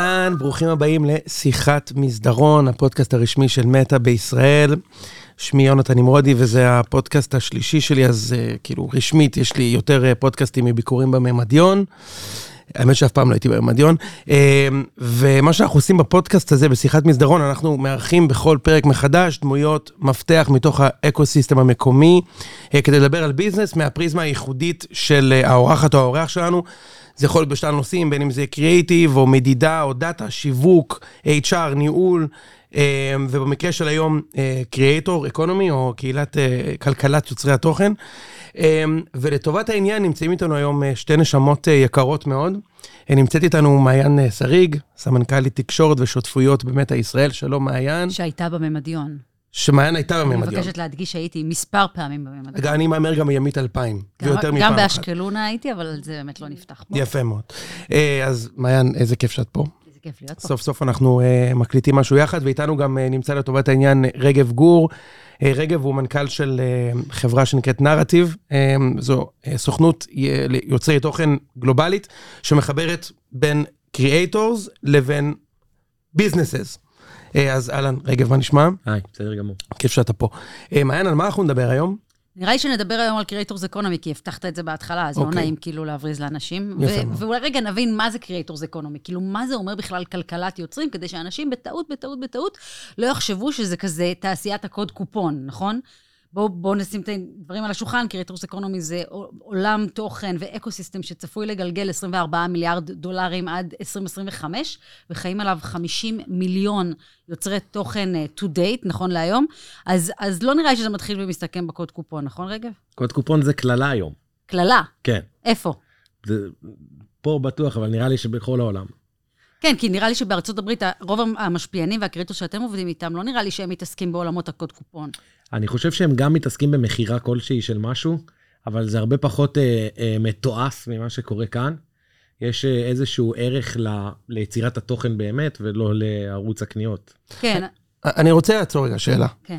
אהלן, ברוכים הבאים לשיחת מסדרון, הפודקאסט הרשמי של מטא בישראל. שמי יונתן נמרודי, וזה הפודקאסט השלישי שלי, אז uh, כאילו רשמית, יש לי יותר uh, פודקאסטים מביקורים במדיון. האמת שאף פעם לא הייתי במדיון. Uh, ומה שאנחנו עושים בפודקאסט הזה, בשיחת מסדרון, אנחנו מארחים בכל פרק מחדש דמויות מפתח מתוך ה ecosystem המקומי, uh, כדי לדבר על ביזנס מהפריזמה הייחודית של uh, האורחת או האורח שלנו. זה יכול להיות בשלל נושאים, בין אם זה קריאיטיב או מדידה או דאטה, שיווק, HR, ניהול, אה, ובמקרה של היום קריאייטור אקונומי או קהילת אה, כלכלת יוצרי התוכן. אה, ולטובת העניין נמצאים איתנו היום שתי נשמות יקרות מאוד. נמצאת איתנו מעיין שריג, סמנכ"לית תקשורת ושותפויות במטא ישראל. שלום מעיין. שהייתה בממדיון. שמעיין הייתה בממדיון. אני מבקשת להדגיש שהייתי מספר פעמים בממדיון. אגב, אני מהמר גם ימית אלפיים, ויותר מפעם אחת. גם באשקלונה הייתי, אבל זה באמת לא נפתח פה. יפה מאוד. אז מעיין, איזה כיף שאת פה. איזה כיף להיות פה. סוף סוף אנחנו uh, מקליטים משהו יחד, ואיתנו גם uh, נמצא לטובת העניין רגב גור. רגב הוא מנכ"ל של חברה שנקראת נרטיב, זו סוכנות יוצרי תוכן גלובלית, שמחברת בין creators לבין businesses. אז אהלן, רגב, מה נשמע? היי, בסדר גמור. כיף שאתה פה. מעיין, על מה אנחנו נדבר היום? נראה לי שנדבר היום על Creators Economy, כי הבטחת את זה בהתחלה, אז okay. לא אוקיי. נעים כאילו להבריז לאנשים. יפה מאוד. ואולי רגע נבין מה זה Creators Economy, כאילו מה זה אומר בכלל כלכלת יוצרים, כדי שאנשים בטעות, בטעות, בטעות, לא יחשבו שזה כזה תעשיית הקוד קופון, נכון? בואו בוא נשים את הדברים על השולחן, כי רטרוס אקונומי זה עולם תוכן ואקו-סיסטם שצפוי לגלגל 24 מיליארד דולרים עד 2025, וחיים עליו 50 מיליון יוצרי תוכן uh, to date, נכון להיום. אז, אז לא נראה לי שזה מתחיל ומסתכם בקוד קופון, נכון רגב? קוד קופון זה קללה היום. קללה? כן. איפה? זה, פה בטוח, אבל נראה לי שבכל העולם. כן, כי נראה לי שבארצות הברית, רוב המשפיענים והקריטוס שאתם עובדים איתם, לא נראה לי שהם מתעסקים בעולמות הקוד קופון. אני חושב שהם גם מתעסקים במכירה כלשהי של משהו, אבל זה הרבה פחות אה, אה, מתועש ממה שקורה כאן. יש אה, איזשהו ערך ל, ליצירת התוכן באמת, ולא לערוץ הקניות. כן. אני רוצה לעצור רגע שאלה. כן.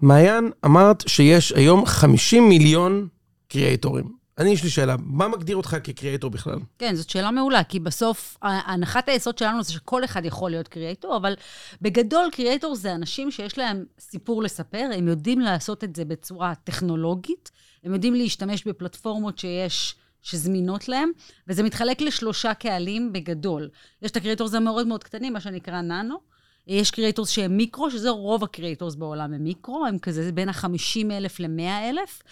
מעיין, אמרת שיש היום 50 מיליון קריאייטורים. אני, יש לי שאלה, מה מגדיר אותך כקריאייטור בכלל? כן, זאת שאלה מעולה, כי בסוף, הנחת היסוד שלנו זה שכל אחד יכול להיות קריאייטור, אבל בגדול קריאייטור זה אנשים שיש להם סיפור לספר, הם יודעים לעשות את זה בצורה טכנולוגית, הם יודעים להשתמש בפלטפורמות שיש... שזמינות להם, וזה מתחלק לשלושה קהלים בגדול. יש את ה creators המאוד מאוד קטנים, מה שנקרא ננו, יש creators שהם מיקרו, שזה רוב ה creators בעולם הם מיקרו, הם כזה בין ה-50 אלף ל-100 אלף,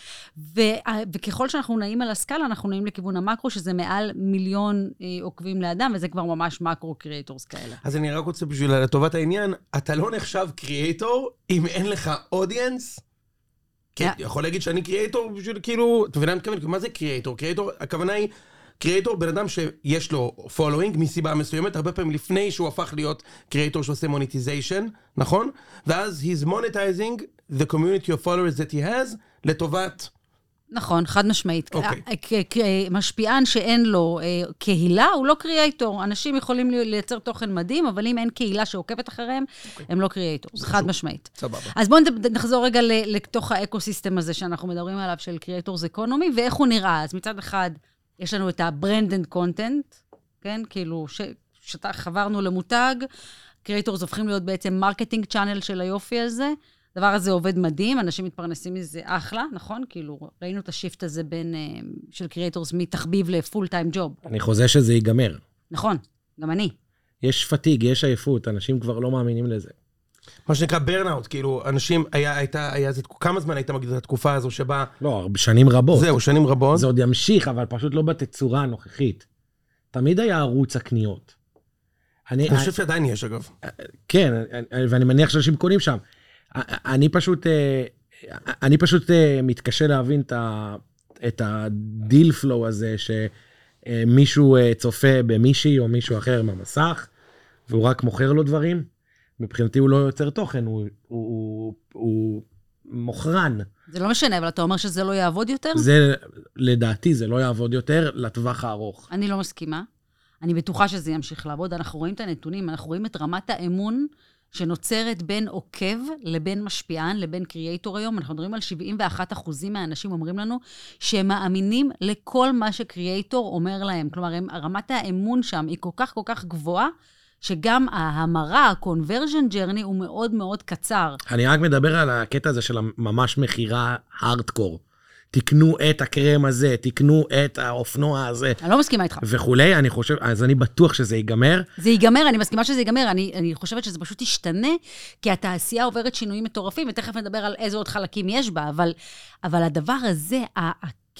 וככל שאנחנו נעים על הסקאלה, אנחנו נעים לכיוון המקרו, שזה מעל מיליון אה, עוקבים לאדם, וזה כבר ממש מקרו creators כאלה. אז אני רק רוצה בשביל לטובת העניין, אתה לא נחשב creator אם אין לך audience? כן, יכול להגיד שאני creator בשביל כאילו, אתה מבין מה אני מתכוון? מה זה creator? creator, הכוונה היא... creator, בן אדם שיש לו following מסיבה מסוימת, הרבה פעמים לפני שהוא הפך להיות creator שעושה monetization, נכון? ואז he's monetizing the community of followers that he has לטובת... נכון, חד משמעית. אוקיי. משפיען שאין לו אה, קהילה, הוא לא creator. אנשים יכולים לייצר תוכן מדהים, אבל אם אין קהילה שעוקבת אחריהם, אוקיי. הם לא creator. זה חד משמעית. סבבה. אז בואו נחזור רגע לתוך ה ecosystem הזה שאנחנו מדברים עליו, של creators economy, ואיך הוא נראה. אז מצד אחד... יש לנו את ה- branded content, כן? כאילו, שחברנו למותג, creators הופכים להיות בעצם marketing channel של היופי הזה. הדבר הזה עובד מדהים, אנשים מתפרנסים מזה אחלה, נכון? כאילו, ראינו את ה shift הזה בין, uh, של creators מתחביב ל full time job. אני חוזה שזה ייגמר. נכון, גם אני. יש fatigue, יש עייפות, אנשים כבר לא מאמינים לזה. מה שנקרא burnout, כאילו, אנשים, היה, הייתה, היה, כמה זמן היית מגדיר את התקופה הזו שבה... לא, שנים רבות. זהו, שנים רבות. זה עוד ימשיך, אבל פשוט לא בתצורה הנוכחית. תמיד היה ערוץ הקניות. אני, אני חושב שעדיין יש, אגב. כן, ואני מניח שאנשים קונים שם. אני פשוט, אה, אני פשוט אה, מתקשה להבין את ה deal flow הזה, שמישהו אה, צופה במישהי או מישהו אחר במסך, והוא רק מוכר לו דברים. מבחינתי הוא לא יוצר תוכן, הוא, הוא, הוא, הוא מוכרן. זה לא משנה, אבל אתה אומר שזה לא יעבוד יותר? זה, לדעתי, זה לא יעבוד יותר לטווח הארוך. אני לא מסכימה. אני בטוחה שזה ימשיך לעבוד. אנחנו רואים את הנתונים, אנחנו רואים את רמת האמון שנוצרת בין עוקב לבין משפיען לבין קריאייטור היום. אנחנו מדברים על 71 אחוזים מהאנשים אומרים לנו שהם מאמינים לכל מה שקריאייטור אומר להם. כלומר, הם, רמת האמון שם היא כל כך כל כך גבוהה, שגם ההמרה, ה-conversion journey, הוא מאוד מאוד קצר. אני רק מדבר על הקטע הזה של ממש מכירה הארדקור. תקנו את הקרם הזה, תקנו את האופנוע הזה. אני לא מסכימה איתך. וכולי, אני חושב, אז אני בטוח שזה ייגמר. זה ייגמר, אני מסכימה שזה ייגמר. אני, אני חושבת שזה פשוט ישתנה, כי התעשייה עוברת שינויים מטורפים, ותכף נדבר על איזה עוד חלקים יש בה, אבל, אבל הדבר הזה,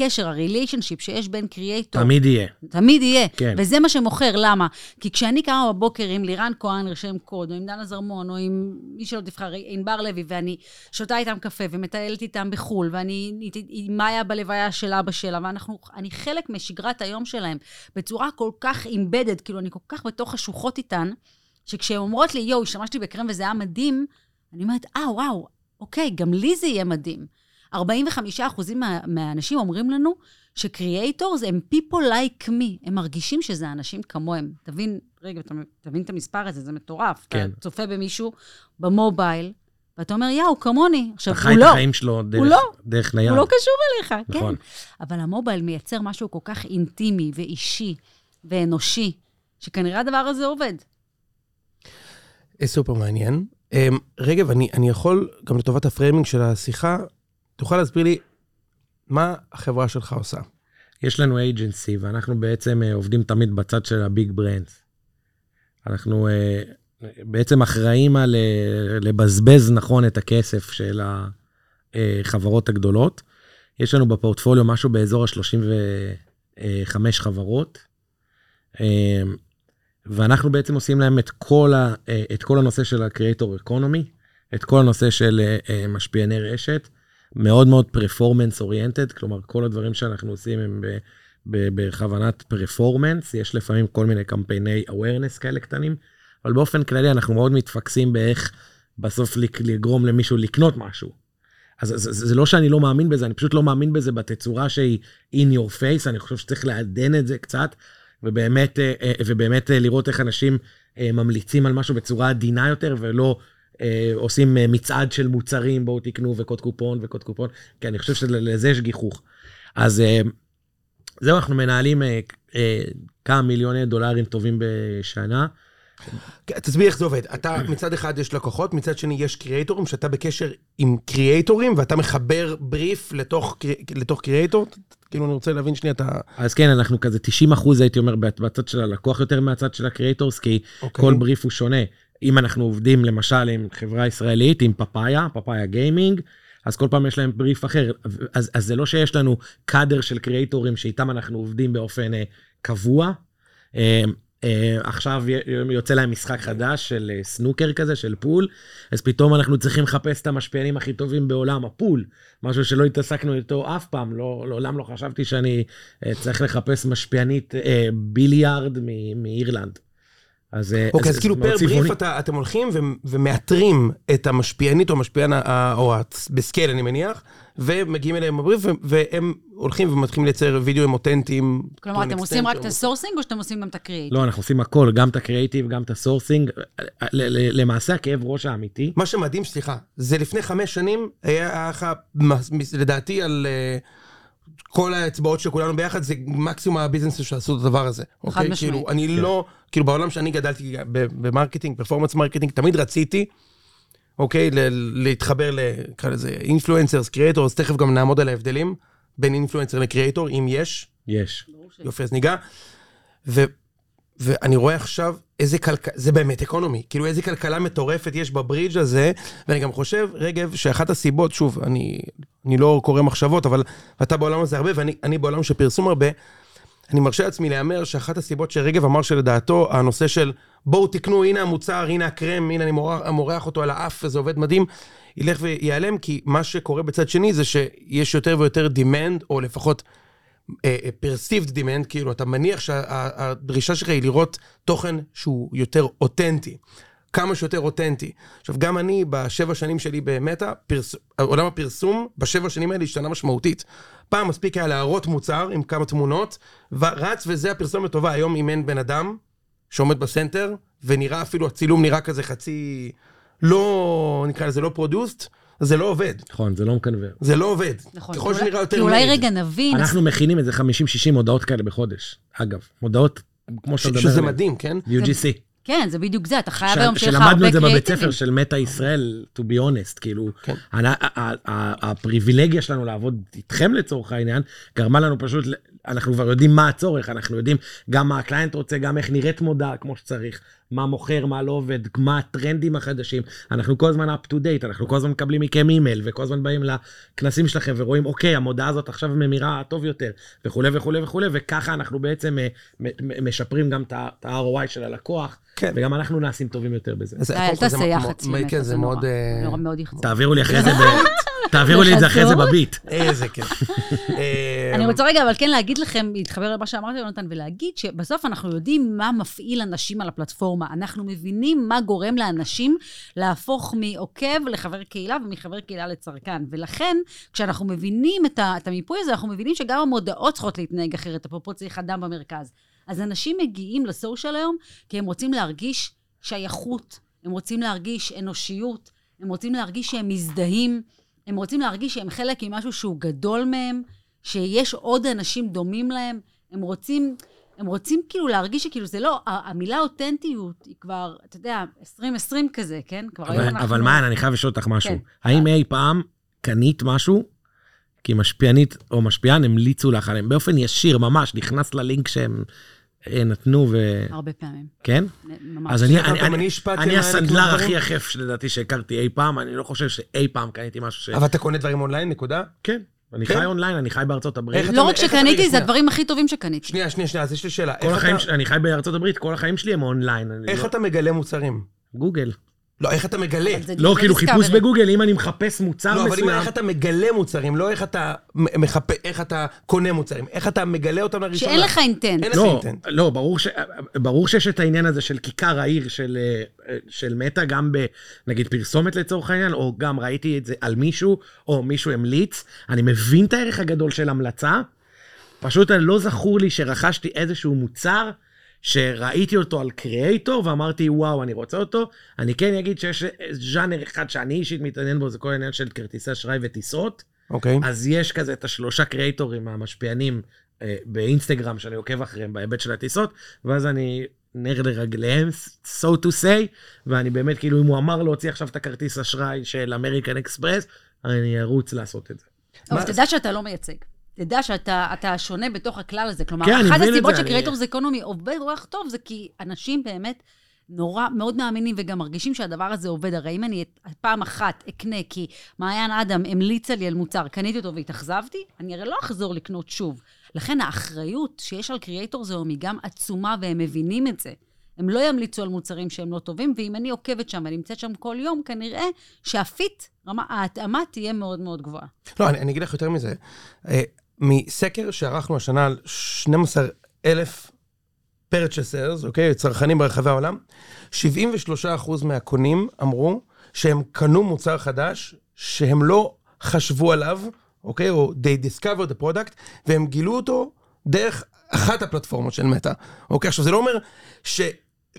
הקשר, הריליישנשיפ שיש בין קריאייטור... תמיד יהיה. תמיד יהיה. כן. וזה מה שמוכר, למה? כי כשאני קמה בבוקר עם לירן כהן, רשם קוד, או עם דנה זרמון, או עם מי שלא תבחר, ענבר לוי, ואני שותה איתם קפה ומטיילת איתם בחו"ל, ואני עם מאיה בלוויה של אבא שלה, ואני חלק משגרת היום שלהם, בצורה כל כך אימבדד, כאילו, אני כל כך בתוך השוחות איתן, שכשהן אומרות לי, יואו, השתמשתי בקרם וזה היה מדהים, אני אומרת, אה, וואו, אוקיי, גם לי זה יהיה מדהים. 45 מה, מהאנשים אומרים לנו ש creators הם people like me, הם מרגישים שזה אנשים כמוהם. תבין, רגע, תבין את המספר הזה, זה מטורף. כן. אתה צופה במישהו ב mobile, ואתה אומר, יא, הוא כמוני. עכשיו, הוא לא. אתה חי את החיים שלו דרך, לא, דרך נייד. הוא לא קשור אליך, נכון. כן. אבל ה mobile מייצר משהו כל כך אינטימי ואישי ואנושי, שכנראה הדבר הזה עובד. סופר מעניין. אמ, רגב, אני, אני יכול, גם לטובת ה framing של השיחה, תוכל להסביר לי מה החברה שלך עושה? יש לנו אייג'נסי, ואנחנו בעצם אה, עובדים תמיד בצד של הביג ברנדס. אנחנו אה, בעצם אחראים על אה, לבזבז נכון את הכסף של החברות הגדולות. יש לנו בפורטפוליו משהו באזור ה-35 חברות, ואנחנו בעצם עושים להם את כל, ה, את כל הנושא של ה-Creator Economy, את כל הנושא של משפיעני רשת, מאוד מאוד פרפורמנס אוריינטד, כלומר כל הדברים שאנחנו עושים הם בכוונת פרפורמנס, יש לפעמים כל מיני קמפייני awareness כאלה קטנים, אבל באופן כללי אנחנו מאוד מתפקסים באיך בסוף לגרום למישהו לקנות משהו. אז זה, זה, זה לא שאני לא מאמין בזה, אני פשוט לא מאמין בזה בתצורה שהיא in your face, אני חושב שצריך לעדן את זה קצת, ובאמת, אה, אה, ובאמת אה, לראות איך אנשים ממליצים על משהו בצורה עדינה יותר, ולא עושים אה, מצעד של מוצרים, בואו תקנו וקוד קופון וקוד קופון, כי אני חושב שלזה יש גיחוך. אז אה, זהו, אנחנו מנהלים אה, אה, כמה מיליוני דולרים טובים בשנה. תסביר איך זה עובד. אתה, מצד אחד יש לקוחות, מצד שני יש קריאייטורים, שאתה בקשר עם קריאייטורים, ואתה מחבר בריף לתוך, לתוך קריאייטור? כאילו, אני רוצה להבין שנייה את ה... אז כן, אנחנו כזה 90 אחוז, הייתי אומר, בצד של הלקוח יותר מהצד של ה creators, כי אוקיי. כל בריף הוא שונה. אם אנחנו עובדים למשל עם חברה ישראלית, עם Papaya, Papaya Gaming, אז כל פעם יש להם בריף אחר. אז, אז זה לא שיש לנו קאדר של קריאייטורים שאיתם אנחנו עובדים באופן uh, קבוע. Uh, uh, עכשיו יוצא להם משחק חדש של uh, סנוקר כזה, של pool, אז פתאום אנחנו צריכים לחפש את המשפיענים הכי טובים בעולם ה pool, משהו שלא התעסקנו איתו אף פעם, לא, לעולם לא חשבתי שאני uh, צריך לחפש משפיענית uh, ביליארד מאירלנד. אז אוקיי, אז, אז כאילו פר בריף אתה, אתם הולכים ומאתרים את המשפיענית או המשפיען, או ב scale אני מניח, ומגיעים אליהם בבריף, והם הולכים ומתחילים לייצר וידאוים אותנטיים. כלומר, אתם עושים רק את ה sourcing, או שאתם עושים גם את הקריאיטיב? לא, אנחנו עושים הכל, גם את הקריאיטיב, גם את ה sourcing. למעשה, הכאב ראש האמיתי. מה שמדהים, סליחה, זה לפני חמש שנים, היה לך, לדעתי, על... כל האצבעות של כולנו ביחד, זה מקסימום הביזנס שעשו את הדבר הזה. חד אוקיי? משמעית. כאילו, אני כן. לא, כאילו בעולם שאני גדלתי ב marketing, performance marketing, תמיד רציתי, אוקיי, להתחבר, נקרא לזה influencers, creators, תכף גם נעמוד על ההבדלים בין influencer ל creator, אם יש. יש. יופי, אז ניגע. ו, ואני רואה עכשיו איזה כלכלה, זה באמת economy, כאילו איזה כלכלה מטורפת יש בברידג' הזה, ואני גם חושב, רגב, שאחת הסיבות, שוב, אני, אני לא קורא מחשבות, אבל אתה בעולם הזה הרבה, ואני בעולם של פרסום הרבה, אני מרשה לעצמי להמר שאחת הסיבות שרגב אמר שלדעתו, הנושא של בואו תקנו, הנה המוצר, הנה הקרם, הנה אני מורח, מורח אותו על האף וזה עובד מדהים, ילך וייעלם, כי מה שקורה בצד שני זה שיש יותר ויותר demand, או לפחות פרסיבד uh, demand, כאילו אתה מניח שהדרישה שלך היא לראות תוכן שהוא יותר אותנטי. כמה שיותר אותנטי. עכשיו, גם אני, בשבע שנים שלי במטא, פרס... עולם הפרסום, בשבע שנים האלה השתנה משמעותית. פעם מספיק היה להראות מוצר עם כמה תמונות, ורץ וזה הפרסומת טובה. היום אם אין בן אדם שעומד ב center, ונראה אפילו, הצילום נראה כזה חצי, לא, נקרא לזה לא produced, זה לא עובד. נכון, זה לא מקנברט. זה לא עובד. נכון. ככל שנראה יותר כי אולי רגע נבין. אנחנו מכינים איזה 50-60 הודעות כאלה בחודש, אגב. מודעות, כמו שאתה מדבר שזה מדהים, כן? UGC. כן, זה בדיוק זה, אתה חייב ש- היום שיהיה לך הרבה שלמדנו את זה בבית קריאיטיבים. ספר של מטא ישראל, to be honest, כאילו, כן. הפריבילגיה שלנו לעבוד איתכם לצורך העניין, גרמה לנו פשוט, אנחנו כבר יודעים מה הצורך, אנחנו יודעים גם מה ה client רוצה, גם איך נראית מודעה כמו שצריך, מה מוכר, מה לא עובד, מה הטרנדים החדשים, אנחנו כל הזמן up to date, אנחנו כל הזמן מקבלים מכם אימייל, וכל הזמן באים לכנסים שלכם ורואים, אוקיי, המודעה הזאת עכשיו ממירה טוב יותר, וכולי וכולי וכולי, וככה אנחנו בעצם אה, משפרים גם את ה-ROI של הלקוח, כן. וגם אנחנו נעשים טובים יותר בזה. אז קודם אל תעשה יח"צ, באמת, כן, זה. מאוד... אה, נורא מאוד יכעס. תעבירו לי אחרי זה, תעבירו לי את זה אחרי זה? בביט. איזה כיף. אה, אני רוצה רגע, אבל כן להגיד לכם, להתחבר למה שאמרת, יונתן, ולהגיד שבסוף אנחנו יודעים מה מפעיל אנשים על הפלטפורמה. אנחנו מבינים מה גורם לאנשים להפוך מעוקב לחבר קהילה ומחבר קהילה לצרכן. ולכן, כשאנחנו מבינים את, ה, את המיפוי הזה, אנחנו מבינים שגם המודעות צריכות להתנהג אחרת. אפרופו צריך אדם במרכז. אז אנשים מגיעים לסושיאל היום כי הם רוצים להרגיש שייכות, הם רוצים להרגיש אנושיות, הם רוצים להרגיש שהם מזדהים, הם רוצים להרגיש שהם חלק ממשהו שהוא גדול מהם, שיש עוד אנשים דומים להם, הם רוצים, הם רוצים כאילו להרגיש שכאילו זה לא, המילה אותנטיות היא כבר, אתה יודע, 2020 כזה, כן? כבר היום אבל, אנחנו... אבל מעיין, אני חייב לשאול אותך משהו. כן. האם אי פעם קנית משהו, כי משפיענית או משפיען המליצו לך עליהם, באופן ישיר, ממש, נכנס ללינק שהם נתנו ו... הרבה פעמים, כן? ממש. אז אני, אני, אני אני, אני הסנדלר. הכי יחף שלדעתי שהכרתי אי פעם, אני לא חושב שאי פעם קניתי משהו ש... אבל אתה קונה דברים אונליין, נקודה? כן, אני כן? חי אונליין, אני חי בארצות הברית. לא רק שקניתי, זה. הדברים הכי טובים שקניתי. שנייה, שנייה, שנייה, אז יש לי שאלה. כל איך החיים, אתה- ש- אני חי בארצות הברית, כל החיים שלי הם אונליין. איך לא- אתה מגלה מוצרים? גוגל. לא, איך אתה מגלה? לא, כאילו. חיפוש בגוגל, אם אני מחפש מוצר לא, אבל מסוים... אם איך אתה מגלה מוצרים, לא איך אתה מחפה, איך אתה קונה מוצרים, איך אתה מגלה אותם לראשונה. שאין לך אינטנט. אין לך לא, אינטנט. לא, ברור, ש... ברור שיש את העניין הזה של כיכר העיר של, אה, של מטא, גם בנגיד פרסומת לצורך העניין, או גם ראיתי את זה על מישהו, או מישהו המליץ. אני מבין את הערך הגדול של המלצה, פשוט לא זכור לי שרכשתי איזשהו מוצר, שראיתי אותו על קריאייטור ואמרתי, וואו, אני רוצה אותו. אני כן אגיד שיש ז'אנר אחד שאני אישית מתעניין בו, זה כל העניין של כרטיסי אשראי וטיסות. אוקיי. אז יש כזה את השלושה קריאייטורים המשפיענים אה, באינסטגרם שאני עוקב אחריהם בהיבט של הטיסות, ואז אני נר לרגליהם, so to say, ואני באמת, כאילו, אם הוא אמר להוציא עכשיו את הכרטיס אשראי של אמריקן אקספרס, אני ארוץ לעשות את זה. אבל מה- תדע שאתה לא מייצג. תדע שאתה אתה שונה בתוך הכלל הזה. כלומר, כן, אחת הסיבות שקריאטורס אקונומי עובד כך טוב, זה כי אנשים באמת נורא, מאוד מאמינים וגם מרגישים שהדבר הזה עובד. הרי אם אני את- פעם אחת אקנה, כי מעיין אדם המליצה לי על מוצר, קניתי אותו והתאכזבתי, אני הרי לא אחזור לקנות שוב. לכן האחריות שיש על קריאטורס היום היא גם עצומה, והם מבינים את זה. הם לא ימליצו על מוצרים שהם לא טובים, ואם אני עוקבת שם ונמצאת שם כל יום, כנראה שהפיט, רמה, ההתאמה תהיה מאוד מאוד גבוהה. לא, אני, אני אגיד לך יותר מזה. מסקר שערכנו השנה על 12 אלף purchasers, אוקיי? צרכנים ברחבי העולם, 73% מהקונים אמרו שהם קנו מוצר חדש שהם לא חשבו עליו, אוקיי? או they discovered the product, והם גילו אותו דרך אחת הפלטפורמות של מטא. אוקיי? עכשיו, זה לא אומר ש...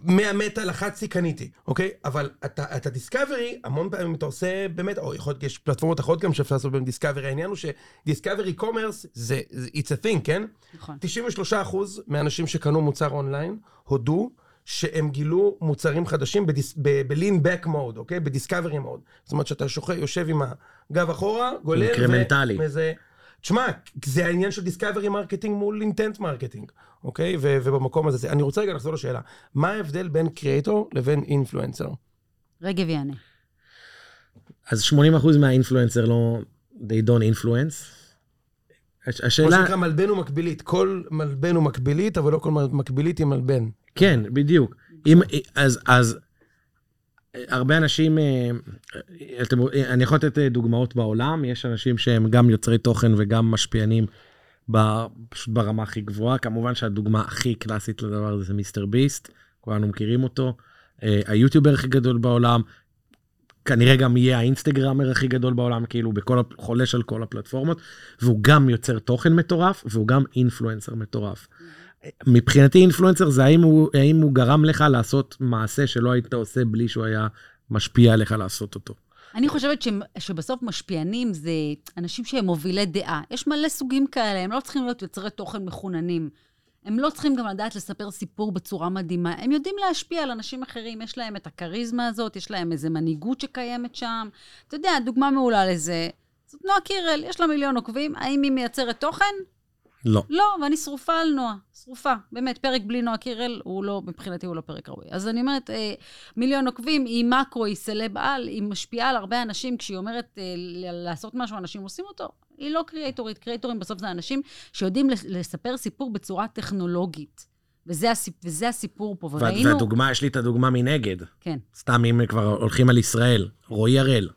מהמטא לחצתי, קניתי, אוקיי? אבל אתה, discovery, המון פעמים אתה עושה באמת, או יכול להיות, יש פלטפורמות אחרות גם שאפשר לעשות בהן discovery, העניין הוא ש discovery commerce זה, זה it's a thing, כן? נכון. 93% מהאנשים שקנו מוצר אונליין הודו שהם גילו מוצרים חדשים ב-lean back mode, אוקיי? ב discovery mode. זאת אומרת שאתה שוכב, יושב עם הגב אחורה, גולל, incrementally. וזה... תשמע, זה העניין של discovery marketing מול intent marketing, אוקיי? ו- ובמקום הזה, זה- אני רוצה רגע לחזור לשאלה. מה ההבדל בין קריאטור לבין אינפלואנסר? רגב יענה. אז 80% מהאינפלואנסר לא, they don't influence. הש- מה השאלה, שנקרא מלבן ומקבילית. כל מלבן הוא מקבילית, אבל לא כל מקבילית היא מלבן. כן, בדיוק. אם, אז, אז הרבה אנשים, אה, אתם, אני יכול לתת אה, דוגמאות בעולם, יש אנשים שהם גם יוצרי תוכן וגם משפיענים ב, פשוט ברמה הכי גבוהה. כמובן שהדוגמה הכי קלאסית לדבר הזה זה מיסטר ביסט, כולנו מכירים אותו. אה, היוטיובר הכי גדול בעולם, כנראה גם יהיה האינסטגרמר הכי גדול בעולם, כאילו בכל, חולש על כל הפלטפורמות, והוא גם יוצר תוכן מטורף, והוא גם אינפלואנסר מטורף. מבחינתי אינפלואנסר זה האם הוא, האם הוא גרם לך לעשות מעשה שלא היית עושה בלי שהוא היה משפיע עליך לעשות אותו. אני חושבת ש, שבסוף משפיענים זה אנשים שהם מובילי דעה. יש מלא סוגים כאלה, הם לא צריכים להיות יוצרי תוכן מחוננים. הם לא צריכים גם לדעת לספר סיפור בצורה מדהימה. הם יודעים להשפיע על אנשים אחרים, יש להם את הכריזמה הזאת, יש להם איזו מנהיגות שקיימת שם. אתה יודע, דוגמה מעולה לזה, זאת נועה קירל, יש לה מיליון עוקבים, האם היא מייצרת תוכן? לא. לא, ואני שרופה על נועה, שרופה. באמת, פרק בלי נועה קירל, הוא לא, מבחינתי הוא לא פרק ראוי. אז אני אומרת, אה, מיליון עוקבים, היא macro, היא סלב-על, היא משפיעה על הרבה אנשים, כשהיא אומרת אה, לעשות משהו, אנשים עושים אותו. היא לא creatorית, creatorים בסוף זה אנשים שיודעים לספר סיפור בצורה טכנולוגית. וזה, הסיפ, וזה הסיפור פה, וראינו... והדוגמה, יש לי את הדוגמה מנגד. כן. סתם אם כבר הולכים על ישראל, רועי הראל.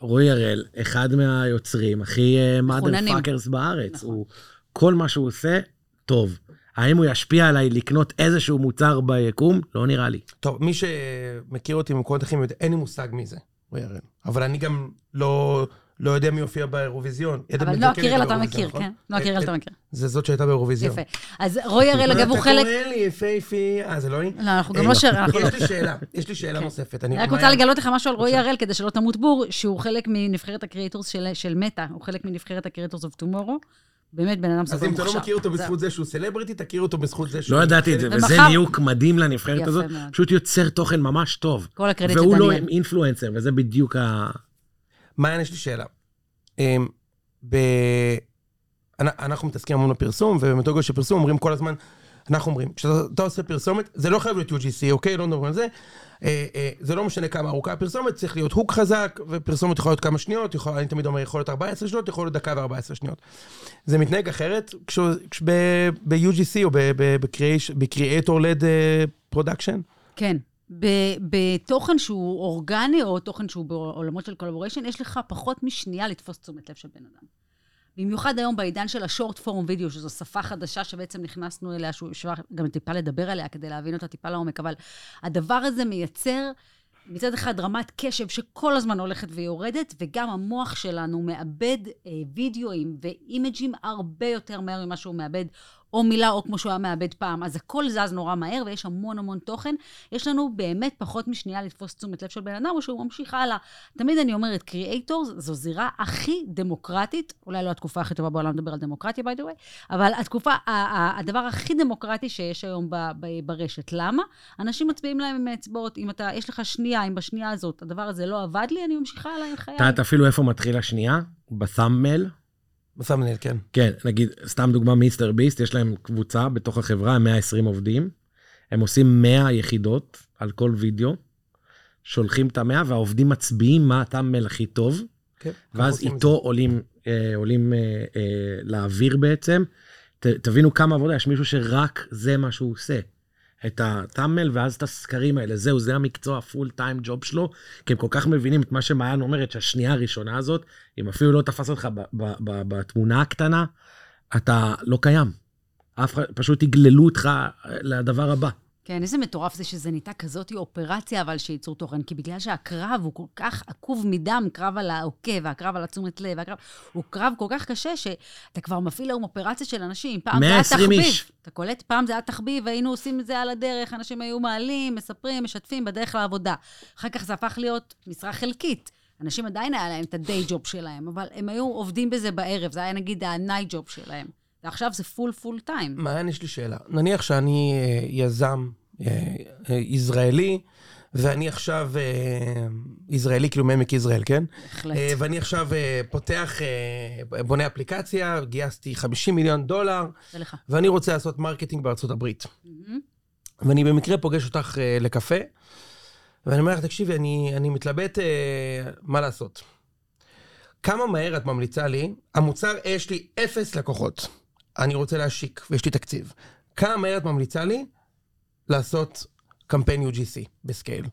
רועי הראל, אחד מהיוצרים הכי mother uh, fuckers בארץ. נכון. הוא, כל מה שהוא עושה, טוב. האם הוא ישפיע עליי לקנות איזשהו מוצר ביקום? לא נראה לי. טוב, מי שמכיר אותי ממקומות אחרים, אין לי מושג מי זה, רועי הראל. אבל אני גם לא... לא יודע מי הופיע באירוויזיון. אבל נועה קירל אתה מכיר, נכון? כן? נועה קירל אתה מכיר. זה זאת שהייתה באירוויזיון. יפה. אז רועי הראל, אגב, הוא חלק... אתה קורא לי יפייפי, אה, זה לא היא? לא, אנחנו גם לא שר... יש לי שאלה, יש לי שאלה כן. נוספת. אני רק רוצה לגלות לך משהו על רועי הראל, כדי שלא תמות בור, שהוא חלק מנבחרת ה creators של מטא, הוא חלק מנבחרת ה creators of tomorrow. באמת בן אדם סופר מוכשר. אז אם אתה לא מכיר אותו בזכות זה שהוא סלבריטי, תכיר אותו בזכות זה שהוא... לא ידעתי את זה, וזה ניוק מדהים לנבחרת הזאת. פשוט יוצר תוכן ממש טוב. כל הקרדיט של דניאל. והוא לא אינפלואנסר, וזה בדיוק ה... מעיין, יש לי שאלה. אמ, ב... אנחנו מתעסקים המון בפרסום, ובמתודולוגיה של פרסום אומרים כל הזמן, אנחנו אומרים, כשאתה עושה פרסומת, זה לא חייב להיות UGC, אוקיי? לא מדברים על זה. אה, אה, זה לא משנה כמה ארוכה הפרסומת, צריך להיות הוק חזק, ופרסומת יכולה להיות כמה שניות, יכול, אני תמיד אומר, יכול להיות 14 שניות, יכול להיות דקה ו-14 שניות. זה מתנהג אחרת ב-UGC או ב-Creator-led Production? כן. בתוכן שהוא אורגני, או תוכן שהוא בעולמות של collaboration, יש לך פחות משנייה לתפוס תשומת לב של בן אדם. במיוחד היום בעידן של ה short form video, שזו שפה חדשה שבעצם נכנסנו אליה, שהוא אפשר גם טיפה לדבר עליה כדי להבין אותה טיפה לעומק, אבל הדבר הזה מייצר מצד אחד רמת קשב שכל הזמן הולכת ויורדת, וגם המוח שלנו מאבד אה, וידאוים ו images הרבה יותר מהר ממה שהוא מאבד או מילה, או כמו שהוא היה מאבד פעם. אז הכל זז נורא מהר, ויש המון המון תוכן. יש לנו באמת פחות משנייה לתפוס תשומת לב של בן אדם, או שהוא ממשיך הלאה. תמיד אני אומרת, creators זו זירה הכי דמוקרטית, אולי לא התקופה הכי טובה בעולם לדבר על דמוקרטיה, by the way, אבל התקופה, הדבר הכי דמוקרטי שיש היום ברשת. למה? אנשים מצביעים להם עם האצבעות. אם אתה, יש לך שנייה, אם בשנייה הזאת הדבר הזה לא עבד לי, אני ממשיכה הלאה עם חיי. את יודעת אפילו איפה מתחיל השנייה? בסאממל. בסמנל, כן. כן, נגיד, סתם דוגמה מיסטר ביסט, יש להם קבוצה בתוך החברה, 120 עובדים. הם עושים 100 יחידות על כל וידאו, שולחים את המאה, והעובדים מצביעים מה הטאמל הכי טוב, כן, ואז איתו עולים, אה, עולים אה, אה, לאוויר בעצם. ת, תבינו כמה עבודה, יש מישהו שרק זה מה שהוא עושה. את הטאמל ואז את הסקרים האלה. זהו, זה המקצוע הפול טיים ג'וב שלו, כי הם כל כך מבינים את מה שמעיין אומרת, שהשנייה הראשונה הזאת, אם אפילו לא תפס אותך בתמונה הקטנה, אתה לא קיים. אף אחד, פשוט יגללו אותך לדבר הבא. כן, איזה מטורף זה שזה נהייתה כזאת אופרציה, אבל שייצור תוכן. כי בגלל שהקרב הוא כל כך עקוב מדם, קרב על העוקב, והקרב על התשומת לב, והקרב, הוא קרב כל כך קשה, שאתה כבר מפעיל היום אופרציה של אנשים. פעם זה היה תחביב. איש. אתה קולט? פעם זה היה תחביב, והיינו עושים את זה על הדרך, אנשים היו מעלים, מספרים, משתפים בדרך לעבודה. אחר כך זה הפך להיות משרה חלקית. אנשים עדיין היה להם את ה day job שלהם, אבל הם היו עובדים בזה בערב, זה היה נגיד ה night job שלהם. ועכשיו זה full full time. מעיין, יש לי שאלה. נניח שאני אה, יזם ישראלי, ואני עכשיו ישראלי, כאילו מעמק יזרעאל, כן? בהחלט. ואני עכשיו פותח, בונה אפליקציה, גייסתי 50 מיליון דולר, ולך. ואני רוצה לעשות marketing בארצות הברית. Mm-hmm. ואני במקרה פוגש אותך לקפה, ואני אומר לך, תקשיבי, אני, אני מתלבט מה לעשות. כמה מהר את ממליצה לי, המוצר, יש לי אפס לקוחות. אני רוצה להשיק, ויש לי תקציב. כמה מהר את ממליצה לי לעשות קמפיין UGC בסקייל?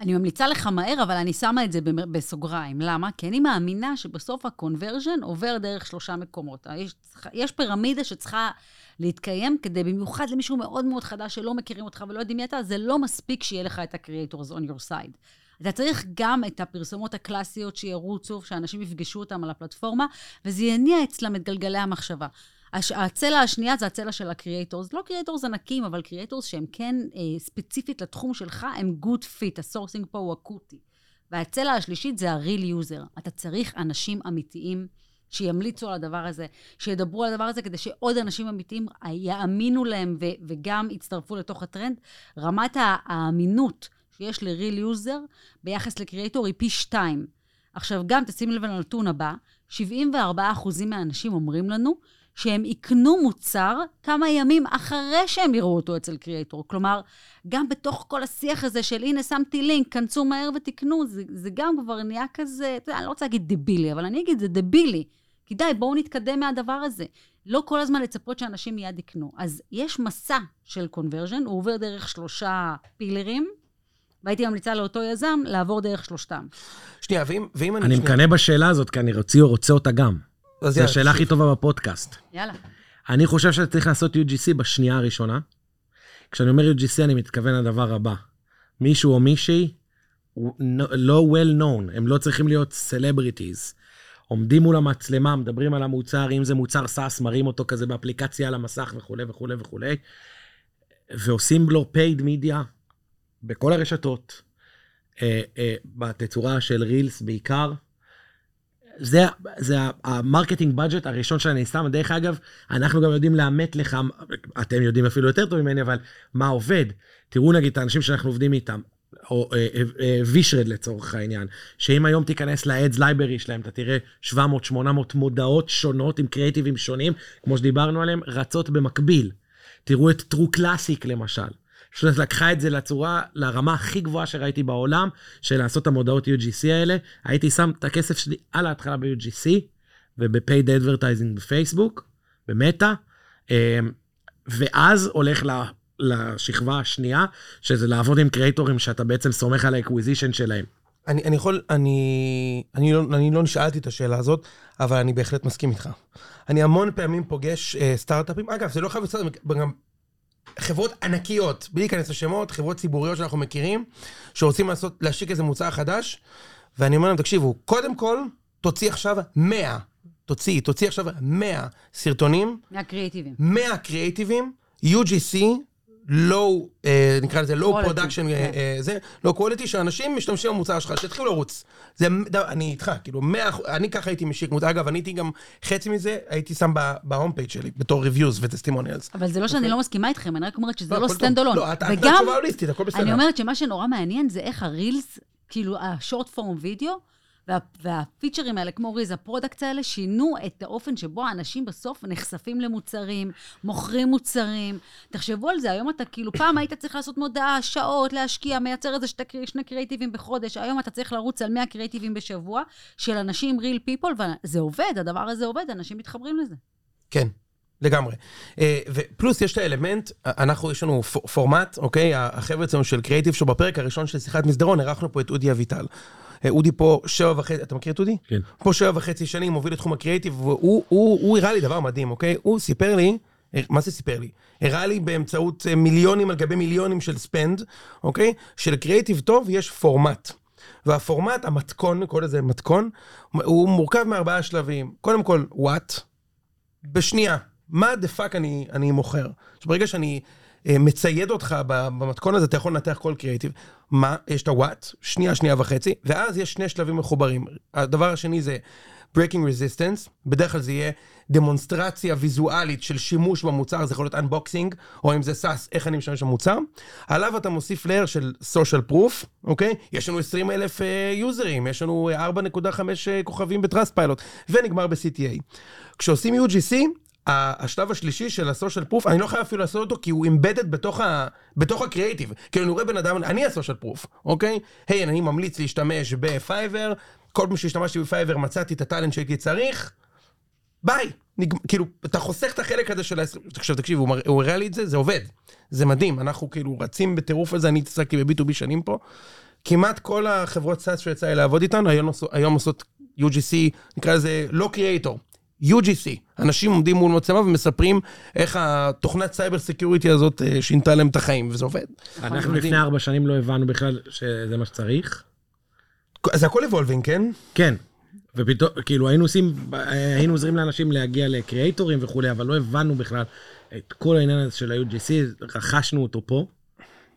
אני ממליצה לך מהר, אבל אני שמה את זה בסוגריים. למה? כי אני מאמינה שבסוף הקונברז'ן עובר דרך שלושה מקומות. יש, יש פירמידה שצריכה להתקיים כדי, במיוחד למישהו מאוד מאוד חדש שלא מכירים אותך ולא יודעים מי אתה, זה לא מספיק שיהיה לך את ה-creators on your side. אתה צריך גם את הפרסומות הקלאסיות שירוצו, שאנשים יפגשו אותם על הפלטפורמה, וזה יניע אצלם את גלגלי המחשבה. הצלע השנייה זה הצלע של ה creators, לא creators ענקים, אבל creators שהם כן אה, ספציפית לתחום שלך, הם good fit, ה sourcing פה הוא אקוטי. והצלע השלישית זה ה-real user. אתה צריך אנשים אמיתיים שימליצו על הדבר הזה, שידברו על הדבר הזה, כדי שעוד אנשים אמיתיים יאמינו להם ו- וגם יצטרפו לתוך הטרנד. רמת האמינות שיש ל-real user ביחס לקריאייטור היא פי שתיים. עכשיו, גם תשימי לב לנתון הבא, 74% מהאנשים אומרים לנו שהם יקנו מוצר כמה ימים אחרי שהם יראו אותו אצל קריאייטור. כלומר, גם בתוך כל השיח הזה של הנה, שמתי לינק, כנסו מהר ותקנו, זה, זה גם כבר נהיה כזה, אתה יודע, אני לא רוצה להגיד דבילי, אבל אני אגיד, זה דבילי. כי די, בואו נתקדם מהדבר הזה. לא כל הזמן לצפות שאנשים מיד יקנו. אז יש מסע של קונברז'ן, הוא עובר דרך שלושה פילרים, והייתי ממליצה לאותו יזם לעבור דרך שלושתם. שנייה, ואם, ואם אני... אני מקנא בשאלה הזאת, כי אני רוצה, רוצה אותה גם. זו השאלה הכי. טובה בפודקאסט. יאללה. אני חושב שאתה צריך לעשות UGC בשנייה הראשונה. כשאני אומר UGC, אני מתכוון לדבר הבא. מישהו או מישהי, לא well known, הם לא צריכים להיות סלבריטיז. עומדים מול המצלמה, מדברים על המוצר, אם זה מוצר SaaS, מראים אותו כזה באפליקציה על המסך וכולי וכולי וכולי, ועושים לו paid media בכל הרשתות, אה, אה, בתצורה של Reels בעיקר. זה, זה ה marketing budget הראשון שאני שם, דרך אגב, אנחנו גם יודעים לאמת לך, אתם יודעים אפילו יותר טוב ממני, אבל מה עובד. תראו נגיד את האנשים שאנחנו עובדים איתם, או וישרד לצורך העניין, שאם היום תיכנס ל-Ads Library שלהם, אתה תראה 700-800 מודעות שונות עם קריאיטיבים שונים, כמו שדיברנו עליהם, רצות במקביל. תראו את True Classic למשל. פשוט לקחה את זה לצורה, לרמה הכי גבוהה שראיתי בעולם, של לעשות את המודעות UGC האלה. הייתי שם את הכסף שלי על ההתחלה ב-UGC, וב-paid advertising בפייסבוק, במטא, אמ, ואז הולך ל- לשכבה השנייה, שזה לעבוד עם creatorים שאתה בעצם סומך על ה acquisition שלהם. אני, אני יכול, אני, אני, לא, אני לא נשאלתי את השאלה הזאת, אבל אני בהחלט מסכים איתך. אני המון פעמים פוגש אה, סטארט-אפים, אגב, זה לא חייב להיות סטארט-אפים, גם חברות ענקיות, בלי להיכנס לשמות, חברות ציבוריות שאנחנו מכירים, שרוצים לעשות, להשיק איזה מוצר חדש, ואני אומר להם, תקשיבו, קודם כל, תוציא עכשיו 100, תוציא, תוציא עכשיו 100 סרטונים, מה creativeים. 100 creativeים, UGC, low, אה, נקרא לזה low production, כן. זה, low quality, שאנשים משתמשים במוצר שלך, שיתחילו לרוץ. זה, ד- אני איתך, כאילו, 100, אחוז- אני ככה הייתי משיק מוצר, אגב, אני הייתי גם, חצי מזה, הייתי שם ב home page שלי, בתור reviews ו testimonials. אבל זה לא שאני אוקיי. לא מסכימה איתכם, אני רק אומרת שזה לא, לא. stand alone. לא, את- את וגם, תשובה הוליסטית, הכל בסדר. אני אומרת שמה שנורא מעניין זה איך ה Reels, כאילו ה short form video, וה, וה featureים האלה, כמו Reels, ה products האלה, שינו את האופן שבו האנשים בסוף נחשפים למוצרים, מוכרים מוצרים. תחשבו על זה, היום אתה כאילו, פעם היית צריך לעשות מודעה, שעות, להשקיע, מייצר איזה שתי, שני creativeים בחודש, היום אתה צריך לרוץ על 100 creativeים בשבוע, של אנשים real people, וזה עובד, הדבר הזה עובד, אנשים מתחברים לזה. כן, לגמרי. אה, ופלוס יש את האלמנט, אנחנו, יש לנו פורמט, אוקיי? החבר'ה אצלנו של creative show בפרק הראשון של שיחת מסדרון, אירחנו פה את אודי אביטל. אה, אודי פה שבע וחצי, אתה מכיר את אודי? כן. פה שבע וחצי שנים, מוביל את תחום הקריאיטיב, והוא הוא, הוא הראה לי דבר מדהים, אוקיי? הוא סיפר לי, אה, מה זה סיפר לי? הראה לי באמצעות אה, מיליונים על גבי מיליונים של spend, אוקיי? שלקריאיטיב טוב יש פורמט. והפורמט, המתכון, קורא לזה מתכון, הוא מורכב מארבעה שלבים. קודם כל, what, בשנייה, what the fuck אני, אני מוכר? שברגע שאני מצייד אותך במתכון הזה, אתה יכול לנתח כל קריאיטיב. מה? יש את ה what, שנייה, שנייה וחצי, ואז יש שני שלבים מחוברים. הדבר השני זה breaking resistance, בדרך כלל זה יהיה דמונסטרציה ויזואלית של שימוש במוצר, זה יכול להיות unboxing, או אם זה SaaS, איך אני משתמש במוצר. עליו אתה מוסיף layer של social proof, אוקיי? יש לנו 20 אלף יוזרים, יש לנו אה, 4.5 אה, כוכבים ב Trustpilot, ונגמר ב-CTA. כשעושים UGC, השלב השלישי של ה social proof, אני לא חייב אפילו לעשות אותו כי הוא embedded בתוך, ה, בתוך הקריאיטיב. כאילו אני רואה בן אדם, אני ה social proof, אוקיי? היי, אני ממליץ להשתמש ב Fiverr, כל פעם שהשתמשתי ב Fiverr מצאתי את ה talent שהייתי צריך, ביי. נג... כאילו, אתה חוסך את החלק הזה של ה-20... עכשיו תקשיב, הוא, מרא- הוא הראה לי את זה, זה עובד. זה מדהים, אנחנו כאילו רצים בטירוף על זה, אני התעסקתי ב-B2B שנים פה. כמעט כל החברות SaaS שיצא לי לעבוד איתן, היום, היום עושות UGC, נקרא לזה לא creator, UGC. אנשים עומדים מול מצלמה ומספרים איך התוכנת cyber security הזאת אה, שינתה להם את החיים, וזה עובד. אנחנו. לפני ארבע שנים לא הבנו בכלל שזה מה שצריך. זה הכל evolving, כן? כן. ופתאום, כאילו היינו עושים, היינו עוזרים לאנשים להגיע לקריאייטורים וכולי, אבל לא הבנו בכלל את כל העניין הזה של ה-UGC, רכשנו אותו פה,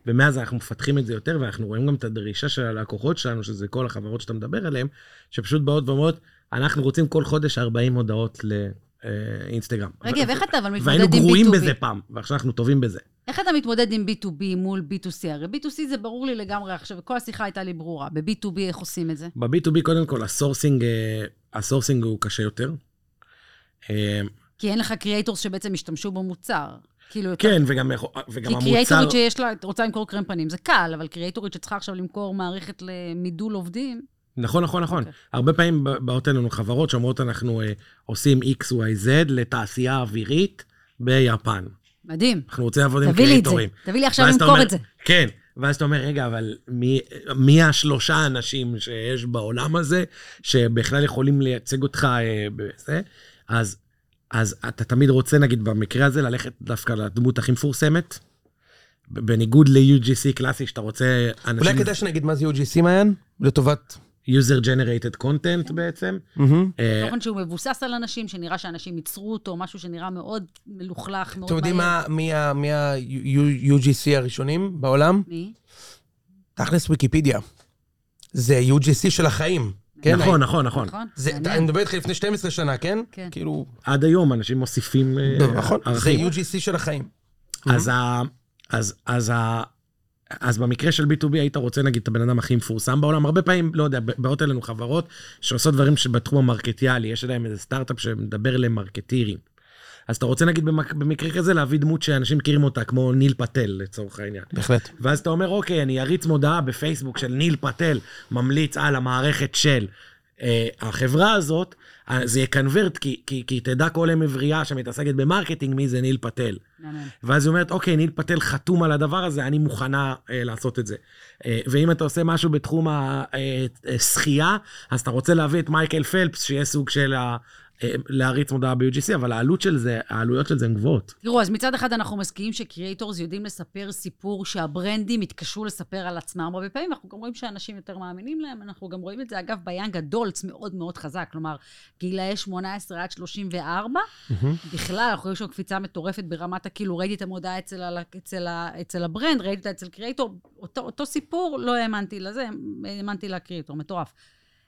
ומאז אנחנו מפתחים את זה יותר, ואנחנו רואים גם את הדרישה של הלקוחות שלנו, שזה כל החברות שאתה מדבר עליהן, שפשוט באות ואומרות, אנחנו רוצים כל חודש 40 מודעות לאינסטגרם. רגע, ואיך אתה אבל מתמודד והיינו עם גרועים B2B? בזה פעם, ועכשיו אנחנו טובים בזה. איך אתה מתמודד עם B2B מול B2C? הרי B2C זה ברור לי לגמרי עכשיו, וכל השיחה הייתה לי ברורה. ב-B2B איך עושים את זה? ב-B2B קודם כל ה sourcing, אה, ה sourcing הוא קשה יותר. אה, כי אין לך creators שבעצם השתמשו במוצר. כאילו, יותר- כן, וגם, וגם כי המוצר... קריאייטורית שיש לה, רוצה למכור קרם פנים, זה קל, אבל קריאייטורית שצריכה עכשיו למכור מערכת למידול עובדים, נכון, נכון, נכון. אוקיי. הרבה פעמים באות אלינו חברות שאומרות, אנחנו אה, עושים XYZ לתעשייה אווירית ביפן. מדהים. אנחנו רוצים לעבוד עם תביא לי את זה. קריאטורים. תביא לי עכשיו למכור את זה. כן, ואז אתה אומר, רגע, אבל מי, מי השלושה אנשים שיש בעולם הזה, שבכלל יכולים לייצג אותך אה, בזה? אז, אז אתה תמיד רוצה, נגיד, במקרה הזה, ללכת דווקא לדמות הכי מפורסמת, בניגוד ל-UGC קלאסי, שאתה רוצה אנשים... אולי כדאי שנגיד מה זה UGC מעיין? לטובת... user generated content בעצם. מהמם. אה, תוכן שהוא מבוסס על אנשים, שנראה שאנשים ייצרו אותו, משהו שנראה מאוד מלוכלך, מאוד אתם יודעים מהר. מה- מי ה- ה-UGC הראשונים בעולם? מי? תכלס ויקיפדיה. זה UGC של החיים. כן? נכון, נכון, נכון. נכון? אני מדבר איתך לפני 12 שנה, כן? כן. כאילו, עד היום אנשים מוסיפים אה, נכון, זה. UGC של החיים. אז ה... אז, במקרה של B2B היית רוצה נגיד את הבן אדם הכי מפורסם בעולם, הרבה פעמים, לא יודע, באות אלינו חברות שעושות דברים שבתחום המרקטיאלי, יש להם איזה סטארט-אפ שמדבר למרקטירים. אז אתה רוצה נגיד במק... במקרה כזה להביא דמות שאנשים מכירים אותה, כמו ניל פטל לצורך העניין. בהחלט. ואז אתה אומר, אוקיי, אני אריץ מודעה בפייסבוק של ניל פטל, ממליץ על המערכת של החברה הזאת, אה, זה יקנוורט, כי, כי, כי תדע כל אם עברייה שמתעסקת ב marketing מי זה ניל פטל. ואז היא אומרת, אוקיי, ניל פטל חתום על הדבר הזה, אני מוכנה אה, לעשות את זה. אה, ואם אתה עושה משהו בתחום השחייה, אז אתה רוצה להביא את מייקל פלפס, שיהיה סוג של. אה, להריץ מודעה ב-UGC, אבל העלות של זה, העלויות של זה הן גבוהות. תראו, אז מצד אחד אנחנו מסכימים שקריאייטורס יודעים לספר סיפור שהברנדים התקשו לספר על עצמם הרבה פעמים, אנחנו גם רואים שאנשים יותר מאמינים להם, אנחנו גם רואים את זה, אגב, ביאנג הדולטס מאוד מאוד חזק, כלומר, גילאי 18 עד 34, בכלל, אנחנו רואים שם קפיצה מטורפת ברמת הכאילו, ראיתי את המודעה אצל, ה- אצל, ה- אצל ה brand, ראיתי אותה אצל creator, אותו, אותו סיפור, לא האמנתי לזה, האמנתי ל creator, מטורף.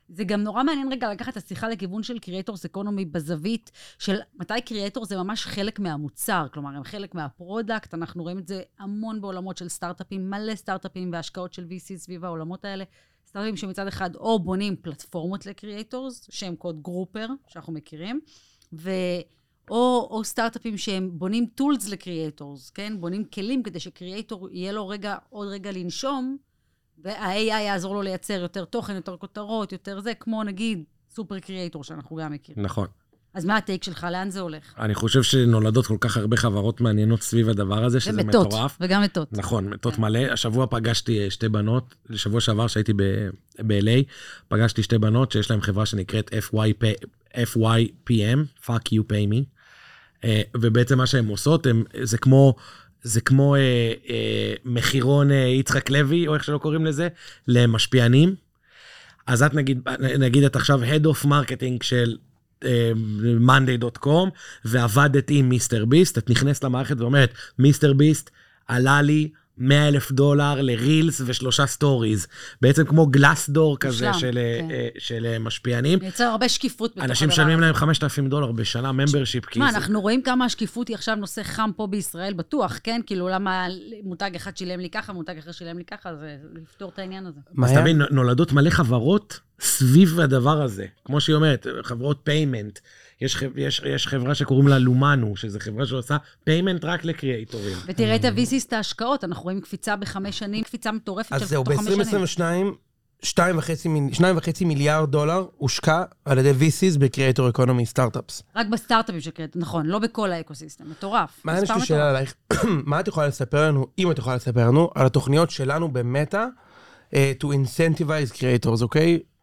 זה גם נורא מעניין רגע לקחת את השיחה לכיוון של creators economy בזווית של מתי creator זה ממש חלק מהמוצר, כלומר, הם חלק מה product, אנחנו רואים את זה המון בעולמות של סטארט-אפים, מלא סטארט-אפים והשקעות של VC סביב העולמות האלה. סטארט-אפים שמצד אחד או בונים פלטפורמות ל creators, שהם קוד גרופר, שאנחנו מכירים, ו... או, או סטארט-אפים שהם בונים tools ל creators, כן? בונים כלים כדי ש creator יהיה לו רגע, עוד רגע לנשום, וה-AI יעזור לו לייצר יותר תוכן, יותר כותרות, יותר זה, כמו נגיד Supercreator שאנחנו גם מכירים. נכון. אז מה ה take שלך? לאן זה הולך? אני חושב שנולדות כל כך הרבה חברות מעניינות סביב הדבר הזה, שזה ומתות, מטורף. וגם מתות. נכון, מתות מלא. השבוע פגשתי אה, שתי בנות, לשבוע שעבר שהייתי ב-LA, פגשתי שתי בנות שיש להן חברה שנקראת FYP, FYPM, fuck you pay me, אה, ובעצם מה שהן עושות, הם, זה כמו... זה כמו אה, אה, מחירון אה, יצחק לוי, או איך שלא קוראים לזה, למשפיענים. אז את נגיד, נגיד את עכשיו Head of Marketing של אה, monday.com, ועבדת עם מיסטר ביסט, את נכנסת למערכת ואומרת, מיסטר ביסט עלה לי 100 אלף דולר לרילס ושלושה סטוריז. בעצם כמו Glassdoor כזה מושלם, של, אה, כן. אה, של אה, משפיענים. מייצר הרבה שקיפות בתוך הדבר אנשים. משלמים להם 5,000 דולר בשנה membership, כי מה, זה... אנחנו רואים כמה השקיפות היא עכשיו נושא חם פה בישראל בטוח, כן? כאילו, למה מותג אחד שילם לי ככה, מותג אחר שילם לי ככה, זה לפתור את העניין הזה. מה אז היה? תבין, נולדות מלא חברות סביב הדבר הזה. כמו שהיא אומרת, חברות payment. יש, יש, יש חברה שקוראים לה Lumanu, שזו חברה שעושה payment רק לקריאייטורים. ותראה את ה-VCs, את ההשקעות, אנחנו רואים קפיצה בחמש שנים, קפיצה מטורפת אז של זהו, תוך חמש שנים. ב-2022, 2.5 מיליארד דולר הושקע על ידי VCs ב creator economy startups. רק בסטארט-אפים של creator, נכון, לא בכל ה ecosystem, מטורף. מה יש לי. שאלה עלייך? מה את יכולה לספר לנו, אם את יכולה לספר לנו, על התוכניות שלנו במטא, אה, to incentivize creators, אוקיי? אה,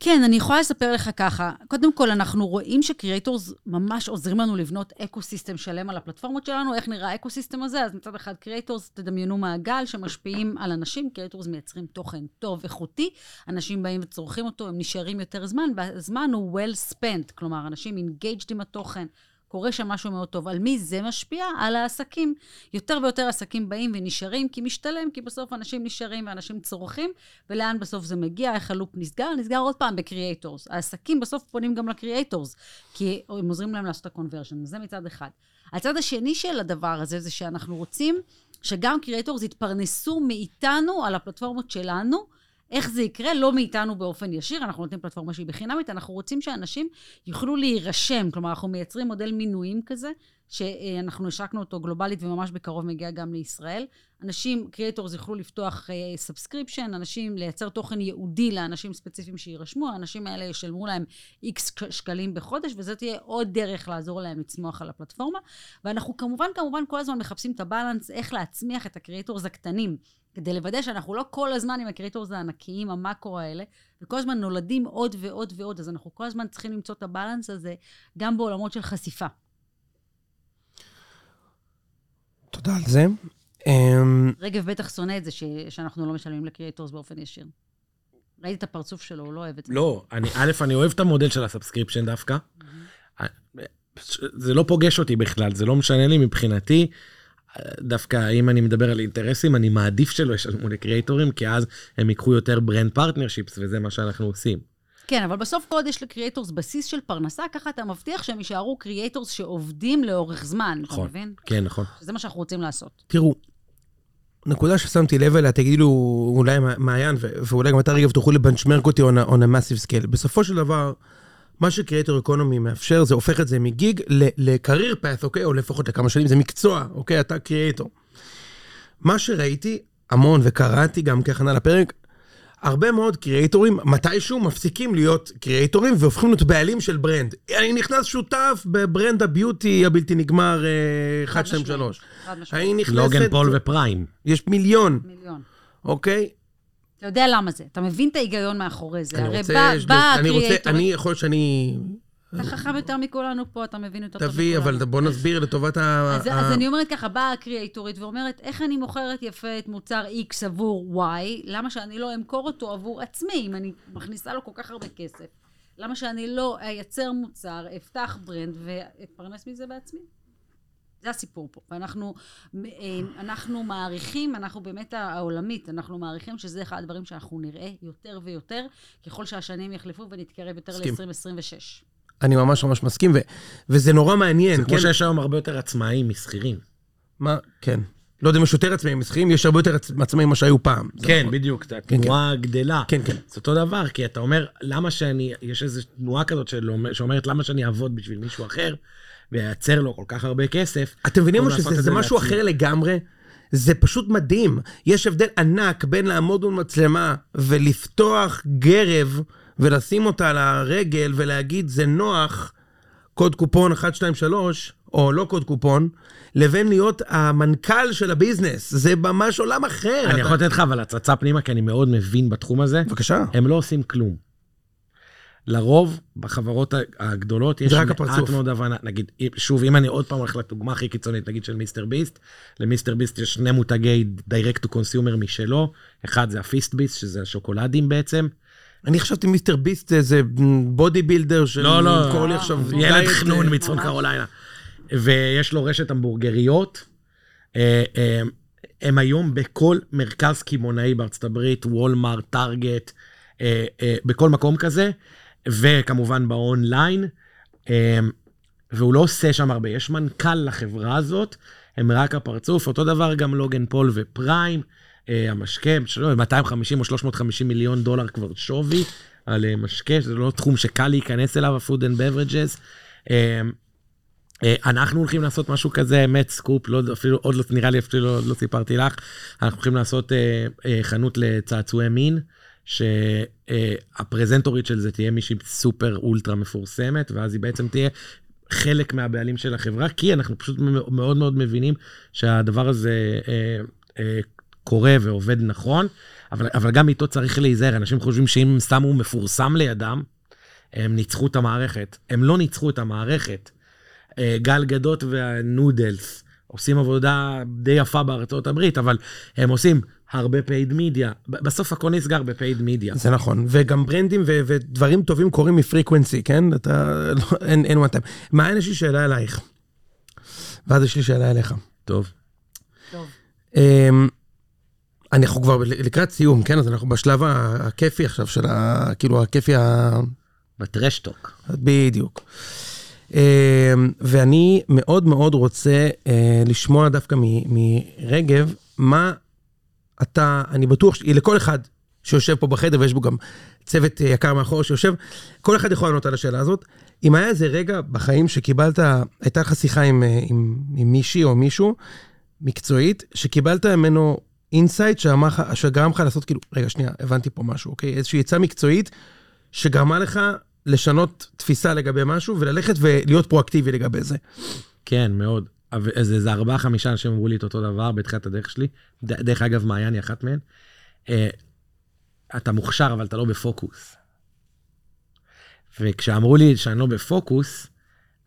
כן, אני יכולה לספר לך ככה. קודם כל, אנחנו רואים ש creators ממש עוזרים לנו לבנות ecosystem שלם על הפלטפורמות שלנו. איך נראה ה ecosystem הזה? אז מצד אחד, creators, תדמיינו מעגל שמשפיעים על אנשים. creators מייצרים תוכן טוב, איכותי. אנשים באים וצורכים אותו, הם נשארים יותר זמן, והזמן הוא well spent. כלומר, אנשים engaged עם התוכן, קורה שם משהו מאוד טוב. על מי זה משפיע? על העסקים. יותר ויותר עסקים באים ונשארים, כי משתלם, כי בסוף אנשים נשארים ואנשים צורכים, ולאן בסוף זה מגיע, איך ה loop נסגר? נסגר עוד פעם ב creators. העסקים בסוף פונים גם ל creators, כי הם עוזרים להם לעשות את ה conversion, זה מצד אחד. הצד השני של הדבר הזה, זה שאנחנו רוצים שגם creators יתפרנסו מאיתנו על הפלטפורמות שלנו, איך זה יקרה? לא מאיתנו באופן ישיר, אנחנו נותנים פלטפורמה שהיא בחינמית, אנחנו רוצים שאנשים יוכלו להירשם. כלומר, אנחנו מייצרים מודל מינויים כזה, שאנחנו השקנו אותו גלובלית וממש בקרוב מגיע גם לישראל. אנשים, creators יוכלו לפתוח subscription, אה, אנשים לייצר תוכן ייעודי לאנשים ספציפיים שיירשמו, האנשים האלה ישלמו להם איקס שקלים בחודש, וזו תהיה עוד דרך לעזור להם לצמוח על הפלטפורמה. ואנחנו כמובן, כמובן, כל הזמן מחפשים את ה balance, איך להצמיח את ה creators הקטנים. כדי לוודא שאנחנו לא כל הזמן עם ה creators הענקיים, המאקרו האלה, וכל הזמן נולדים עוד ועוד ועוד, אז אנחנו כל הזמן צריכים למצוא את ה balance הזה גם בעולמות של חשיפה. תודה על זה. אמ, רגב בטח שונא את זה ש... שאנחנו לא משלמים ל creators באופן ישיר. ראיתי את הפרצוף שלו, הוא לא אוהב את זה. לא, אני, א', אני אוהב את המודל של ה subscription דווקא. זה לא פוגש אותי בכלל, זה לא משנה לי מבחינתי. דווקא אם אני מדבר על אינטרסים, אני מעדיף שלא ישלמו לקריאטורים, כי אז הם ייקחו יותר brand partnerships, וזה מה שאנחנו עושים. כן, אבל בסוף כל עוד יש ל creators בסיס של פרנסה, ככה אתה מבטיח שהם יישארו creators שעובדים לאורך זמן, נכון, אתה מבין? כן, נכון. זה מה שאנחנו רוצים לעשות. תראו, נקודה ששמתי לב אליה, תגידו אולי מעיין, ואולי גם אתה רגע תוכלו ל benchmark אותי on a, on a massive scale. בסופו של דבר, מה ש creator economy מאפשר, זה הופך את זה מ gig ל career path, אוקיי? או לפחות לכמה שנים, זה מקצוע, אוקיי? אתה creator. מה שראיתי המון וקראתי גם כהכנה לפרק, הרבה מאוד קריאייטורים מתישהו מפסיקים להיות קריאייטורים והופכים להיות בעלים של brand. אני נכנס שותף ב brand ה beauty הבלתי נגמר 1, 2, 3. אני נכנסת... לוגן פול ופריים. יש מיליון. מיליון. אוקיי? אתה יודע למה זה, אתה מבין את ההיגיון מאחורי זה. אני הרי רוצה... בא, בא אני רוצה... הקריאייטור... אני יכול שאני... אתה חכם יותר מכולנו פה, אתה מבין יותר טוב תביא, אבל מכולנו. בוא נסביר לטובת ה... אז, אז אני אומרת ככה, באה הקריאייטורית ואומרת, איך אני מוכרת יפה את מוצר X עבור Y, למה שאני לא אמכור אותו עבור עצמי, אם אני מכניסה לו כל כך הרבה כסף? למה שאני לא אייצר מוצר, אפתח ברנד ואתפרנס מזה בעצמי? זה הסיפור פה. ואנחנו אה, אנחנו מעריכים, אנחנו באמת העולמית, אנחנו מעריכים שזה אחד הדברים שאנחנו נראה יותר ויותר, ככל שהשנים יחלפו ונתקרב יותר מסכים. ל-2026. אני ממש ממש מסכים, ו... וזה נורא מעניין, זה כן? כמו שיש היום הרבה יותר עצמאים משכירים. מה? כן. לא יודע אם יש יותר עצמאים משכירים, יש הרבה יותר עצ- עצמאים ממה שהיו פעם. כן, נכון. בדיוק, כן. התנועה גדלה. כן, כן. זה אותו דבר, כי אתה אומר, למה שאני, יש איזו תנועה כזאת שאומרת, למה שאני אעבוד בשביל מישהו אחר, וייצר לו כל כך הרבה כסף. אתם מבינים מה שזה זה משהו. אחר לגמרי? זה פשוט מדהים. יש הבדל ענק בין לעמוד מול מצלמה ולפתוח גרב ולשים אותה על הרגל ולהגיד זה נוח, קוד קופון 123, או לא קוד קופון, לבין להיות המנכ"ל של הביזנס. זה ממש עולם אחר. אני אתה- יכול לתת לך אבל הצצה פנימה, כי אני מאוד מבין בתחום הזה. בבקשה. הם לא עושים כלום. לרוב, בחברות הגדולות, יש מעט הפרצוף. מאוד הבנה. נגיד, שוב, אם אני עוד פעם הולך לדוגמה הכי קיצונית, נגיד של מיסטר ביסט, למיסטר ביסט יש שני מותגי direct to consumer משלו, אחד זה ה Feastables, שזה השוקולדים בעצם. אני חשבתי מיסטר ביסט זה איזה body builder של... לא, לא. לי עכשיו... ילד חנון אה, מצפון. קרוליינה. ויש לו רשת המבורגריות. אה, אה, הם היום בכל מרכז קמעונאי בארצות הברית, וולמארט, טארגט, בכל מקום כזה, וכמובן באונליין. אה, והוא לא עושה שם הרבה, יש מנכ"ל לחברה הזאת, הם רק הפרצוף, אותו דבר גם לוגן פול ופריים, אה, המשקה, שלא, 250 או 350 מיליון דולר כבר שווי על אה, משקה, שזה לא תחום שקל להיכנס אליו, ה-food and beverages. אה, אה, אנחנו הולכים לעשות משהו כזה, אמת, סקופ, לא, אפילו, עוד לא, נראה לי אפילו לא, לא סיפרתי לך, אנחנו הולכים לעשות אה, אה, חנות לצעצועי מין, שהפרזנטורית של זה תהיה מישהי סופר אולטרה מפורסמת, ואז היא בעצם תהיה חלק מהבעלים של החברה, כי אנחנו פשוט מאוד מאוד מבינים שהדבר הזה אה, אה, קורה ועובד נכון, אבל, אבל גם איתו צריך להיזהר, אנשים חושבים שאם שמו מפורסם לידם, הם ניצחו את המערכת. הם לא ניצחו את המערכת. אה, גל גדות והנודלס עושים עבודה די יפה בארצות הברית, אבל הם עושים הרבה paid media. ב- בסוף הכל נסגר ב-paid media. זה נכון, וגם ברנדים ו- ודברים טובים קורים מפריקוונסי, כן? אתה, לא, אין, אין time. מעיין, יש לי שאלה אלייך. ואז יש לי שאלה אליך. טוב. טוב. אמ, אנחנו כבר לקראת סיום, כן? אז אנחנו בשלב הכיפי עכשיו של ה... כאילו, הכיפי ה... בטרשטוק. בדיוק. אמ, ואני מאוד מאוד רוצה אה, לשמוע דווקא מ- מרגב, מה אתה, אני בטוח שלכל אחד שיושב פה בחדר, ויש בו גם צוות אה, יקר מאחור שיושב, כל אחד יכול לענות על השאלה הזאת. אם היה איזה רגע בחיים שקיבלת, הייתה לך שיחה עם, אה, עם, עם מישהי או מישהו, מקצועית, שקיבלת ממנו insight שגרם לך לעשות כאילו, רגע, שנייה, הבנתי פה משהו, אוקיי? איזושהי עצה מקצועית שגרמה לך לשנות תפיסה לגבי משהו וללכת ולהיות פרואקטיבי לגבי זה. כן, מאוד. איזה ארבעה, חמישה אנשים אמרו לי את אותו דבר בתחילת הדרך שלי. דרך אגב, מעיין היא אחת מהן. אה, אתה מוכשר, אבל אתה לא בפוקוס. וכשאמרו לי שאני לא בפוקוס,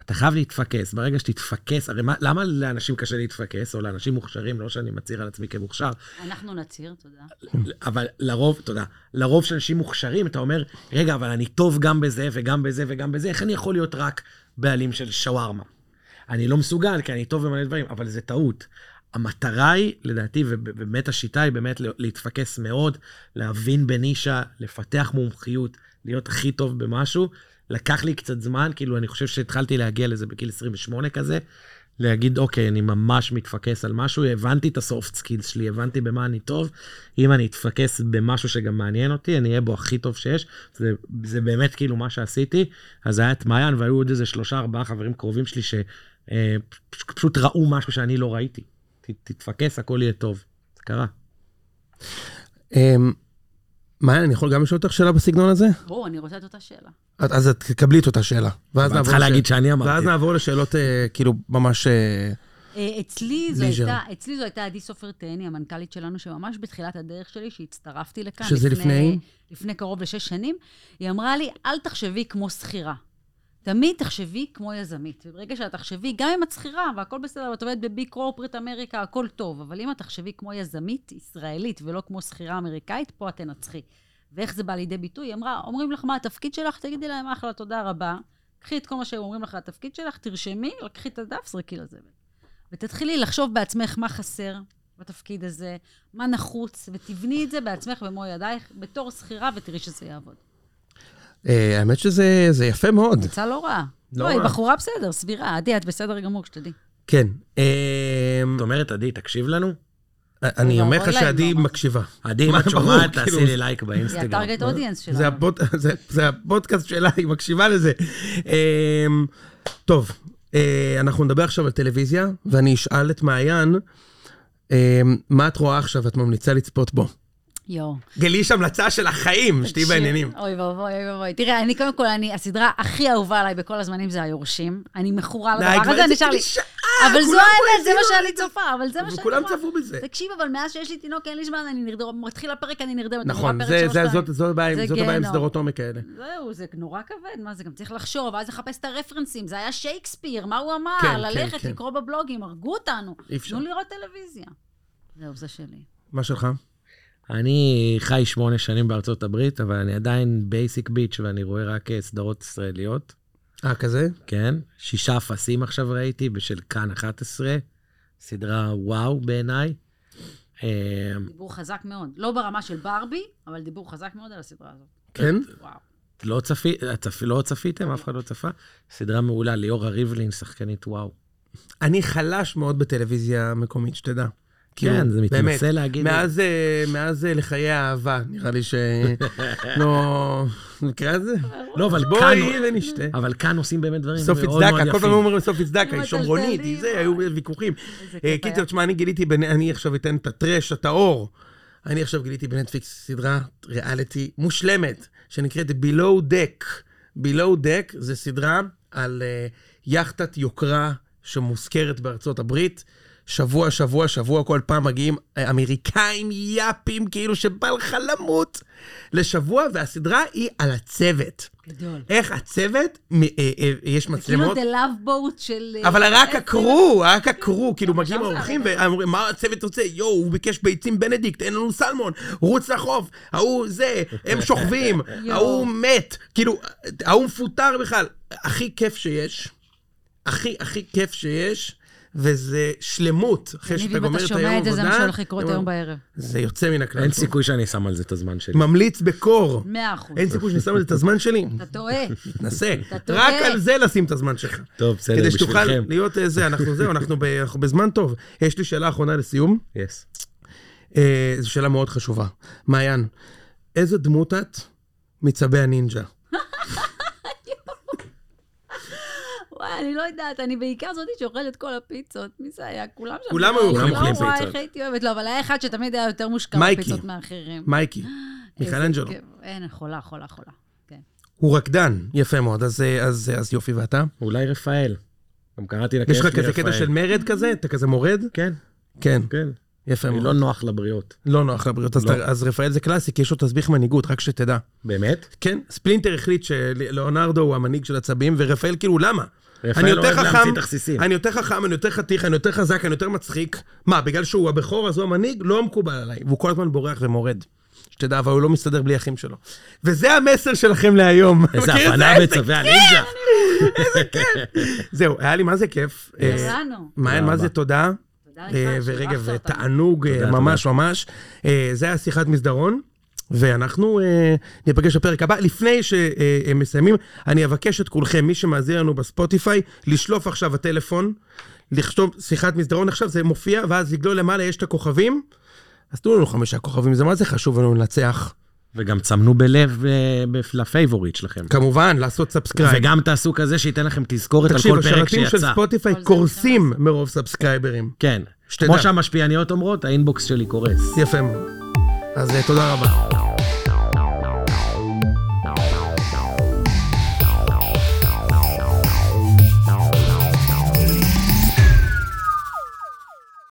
אתה חייב להתפקס. ברגע שתתפקס, הרי מה, למה לאנשים קשה להתפקס, או לאנשים מוכשרים, לא שאני מצהיר על עצמי כמוכשר, אנחנו נצהיר, תודה. אבל לרוב, תודה, לרוב שאנשים מוכשרים, אתה אומר, רגע, אבל אני טוב גם בזה וגם בזה וגם בזה, איך אני יכול להיות רק בעלים של שווארמה? אני לא מסוגל, כי אני טוב במלא דברים, אבל זה טעות. המטרה היא, לדעתי, ובאמת השיטה היא באמת להתפקס מאוד, להבין בנישה, לפתח מומחיות, להיות הכי טוב במשהו. לקח לי קצת זמן, כאילו, אני חושב שהתחלתי להגיע לזה בגיל 28 כזה, להגיד, אוקיי, אני ממש מתפקס על משהו, הבנתי את ה soft skills שלי, הבנתי במה אני טוב. אם אני אתפקס במשהו שגם מעניין אותי, אני אהיה בו הכי טוב שיש. זה, זה באמת כאילו מה שעשיתי. אז היה את מעיין, והיו עוד איזה שלושה, ארבעה חברים קרובים שלי שפשוט ראו משהו שאני לא ראיתי. תתפקס, הכל יהיה טוב. זה קרה. אמ, מעיין, אני יכול גם לשאול אותך שאלה בסגנון הזה? ברור, אני רוצה את אותה שאלה. אז את תקבלי את אותה שאלה. ואז נעבור צריכה להגיד שאני אמרתי. ואז נעבור לשאלות אה, כאילו ממש... אה, אה, אצלי זו. הייתה, אצלי זו הייתה עדי סופר תהני, המנכ"לית שלנו, שממש בתחילת הדרך שלי, שהצטרפתי לכאן. שזה לפני? לפני קרוב לשש שנים, היא אמרה לי, אל תחשבי כמו שכירה. תמיד תחשבי כמו יזמית. וברגע שאת תחשבי, גם אם את שכירה והכל בסדר, ואת עובדת בביג קורפרט אמריקה, הכל טוב, אבל אם את תחשבי כמו יזמית ישראלית ולא כמו שכירה אמריקאית, פה את תנצחי. ואיך זה בא לידי ביטוי? היא אמרה, אומרים לך מה התפקיד שלך, תגידי להם אחלה, תודה רבה. קחי את כל מה שהם אומרים לך לתפקיד שלך, תרשמי, לקחי את הדף, זרקי לזבל. ותתחילי לחשוב בעצמך מה חסר בתפקיד הזה, מה נחוץ, ותבני את זה בעצמך במו ידייך בתור שכירה, ותראי שזה יעבוד. אה, האמת שזה זה יפה מאוד. יצא לא רע. לא לא, היא. בחורה בסדר, סבירה. עדי, את בסדר גמור, שתדעי. כן. אמ, זאת אומרת, עדי, תקשיב לנו. אני זה אומר לך שעדי לא אמרתי. מקשיבה. עדי, אם את שומעת, כאילו, תעשי לי לייק היא באינסטגרם. ה target audience שלנו. זה, הפוד, זה, זה הפודקאסט שלה, היא מקשיבה לזה. אמ, טוב, אה, אנחנו נדבר עכשיו על טלוויזיה, ואני אשאל את מעיין, אמ, מה את רואה עכשיו ואת ממליצה לצפות בו? יואו. גלי יש המלצה של החיים, שתהיי בעניינים. אוי ואבוי, אוי ואבוי. תראה, אני קודם כל, אני, הסדרה הכי אהובה עליי בכל הזמנים זה היורשים. אני מכורה לדבר הזה, נשאר לי. אבל זו האמת, זה מה שאני. צופה, אבל זה מה שאני כולם. צפו בזה. תקשיב, אבל מאז שיש לי תינוק, אין לי זמן, אני נרדמת, מתחיל הפרק, אני נרדמת. נכון, זאת- הבעיה עם-. סדרות עומק כאלה. זהו, זה נורא כבד, מה זה, גם צריך לחשוב, ואז לחפש את הרפרנסים, זה היה שייקספיר, מה הוא אמר, כן, כן, ללכת, כן. לקרוא בבלוגים, הרגו אותנו. אי אפשר. תנו לראות טלוויזיה. זהו, זה שלי. מה שלך? אני חי שמונה שנים בארצות הברית, אבל אני עדיין basic bitch ואני רואה רק אה, סדרות ישראליות, אה, כזה? כן? שישה אפסים עכשיו ראיתי, של כאן 11, סדרה וואו בעיניי. אה, דיבור חזק מאוד. לא ברמה של ברבי, אבל דיבור חזק מאוד על הסדרה הזאת. כן? וואו. לא, צפי, צפ, לא צפיתם? אף אחד לא צפה? סדרה מעולה, ליאורה ריבלין, שחקנית וואו. אני חלש מאוד בטלוויזיה מקומית, שתדע. כן, כאילו, זה. מתנשא להגיד. מאז, אה, מאז אה, לחיי האהבה, נראה לי ש... לא... נקרא לזה? לא, אבל בואי כאן, ונשתה. אבל כאן עושים באמת דברים מאוד מאוד צדקה, כל פעם יפים. אומרים סופי צדקה, היא שומרונית, היא זה, היו ויכוחים. אה, קיצר. תשמע, אני גיליתי, אני עכשיו אתן את הטרש, את האור. אני עכשיו גיליתי בנטפליקס סדרה ריאליטי מושלמת, שנקראת Below Deck. Below Deck זה סדרה על יכטת יוקרה שמוזכרת בארצות הברית, שבוע, שבוע, שבוע, כל פעם מגיעים אה, אמריקאים יאפים, כאילו שבא לך למות לשבוע, והסדרה היא על הצוות. גדול. איך הצוות, מ- אה, אה, יש כאילו מצלמות, The Love Boat של... אבל רק. הקרו, רק הקרו, כאילו מגיעים זה האורחים. ואומרים, מה הצוות רוצה? יואו, הוא ביקש ביצים בנדיקט, אין לנו סלמון, רוץ לחוף, ההוא זה, הם שוכבים. ההוא מת, כאילו, ההוא מפוטר בכלל. הכי כיף שיש, הכי הכי כיף שיש, וזה שלמות, אחרי שאתה אם גומר אתה את היום שומע את זה, זה מה עבודה, שהולך לקרות היום בערב. זה יוצא מן הכלל. אין. סיכוי שאני שם על זה את הזמן שלי. ממליץ בקור. מאה אחוז. אין סיכוי שאני שם על זה את הזמן שלי. אתה טועה. נסה. אתה טועה. רק על זה לשים את הזמן שלך. טוב, בסדר, כדי שתוכל בשבילכם. להיות אה, זה, אנחנו זהו, אנחנו ב- אנחנו בזמן טוב. יש לי שאלה אחרונה לסיום, יס. אה, זו שאלה מאוד חשובה. מעיין, איזה דמות את מצבי הנינג'ה? וואי, אני לא יודעת, אני בעיקר זאתי שאוכלת כל הפיצות. מי זה היה? כולם שם. כולם היו אוכלים לא, וואי, פיצות. איך הייתי אוהבת. לא, אבל היה אחד שתמיד היה יותר מושקע. בפיצות מאחרים. מייקי, איזה מיכלנג'לו. אין, חולה, חולה, חולה. כן. הוא רקדן, יפה מאוד, אז, אה, אז, אז יופי, ואתה? אולי רפאל. גם קראתי לה יש לך כזה קטע. של מרד כזה? אתה כזה מורד? כן, כן, כן. יפה אני מאוד. לא נוח לבריאות. לא נוח לבריאות, אז, לא. אז רפאל זה קלאסי, כי יש לו תסביך מנהיגות, רק שתדע. באמת? כן, ספלינטר החליט שלאונרדו הוא המנהיג של עצבים, ורפאל כאילו, למה? אני יותר חכם. אני יותר חכם, אני יותר חתיך, אני יותר חזק, אני יותר מצחיק. מה, בגלל שהוא הבכור אז הוא המנהיג? לא מקובל עליי. והוא כל הזמן בורח ומורד. שתדע, אבל הוא לא מסתדר בלי אחים שלו. וזה המסר שלכם להיום. איזה הבנה? בצווי הנינג'ה. זהו, היה לי מה זה כיף. אה. מעיין, מה. זה תודה. אה, אותנו. ותענוג אה, ממש ממש. זה היה שיחת מסדרון. ואנחנו אה, ניפגש בפרק הבא. לפני שמסיימים, אני אבקש את כולכם, מי שמאזין לנו בספוטיפיי, לשלוף עכשיו הטלפון, לכתוב שיחת מסדרון עכשיו, זה מופיע, ואז לגלול למעלה, יש את הכוכבים. אז תנו לנו חמישה כוכבים, זה מה זה חשוב לנו לנצח. וגם סמנו בלב אה, ל favorite שלכם. כמובן, לעשות subscribe. וגם תעשו כזה שייתן לכם תזכורת על תקשיב, כל פרק השרתים של שיצא. ספוטיפיי קורסים מרוב סאבסקרייברים. כן. שתדע. כמו שהמשפיעניות אומרות, ה inbox שלי קורס. יפה מאוד. אז אה, תודה רבה.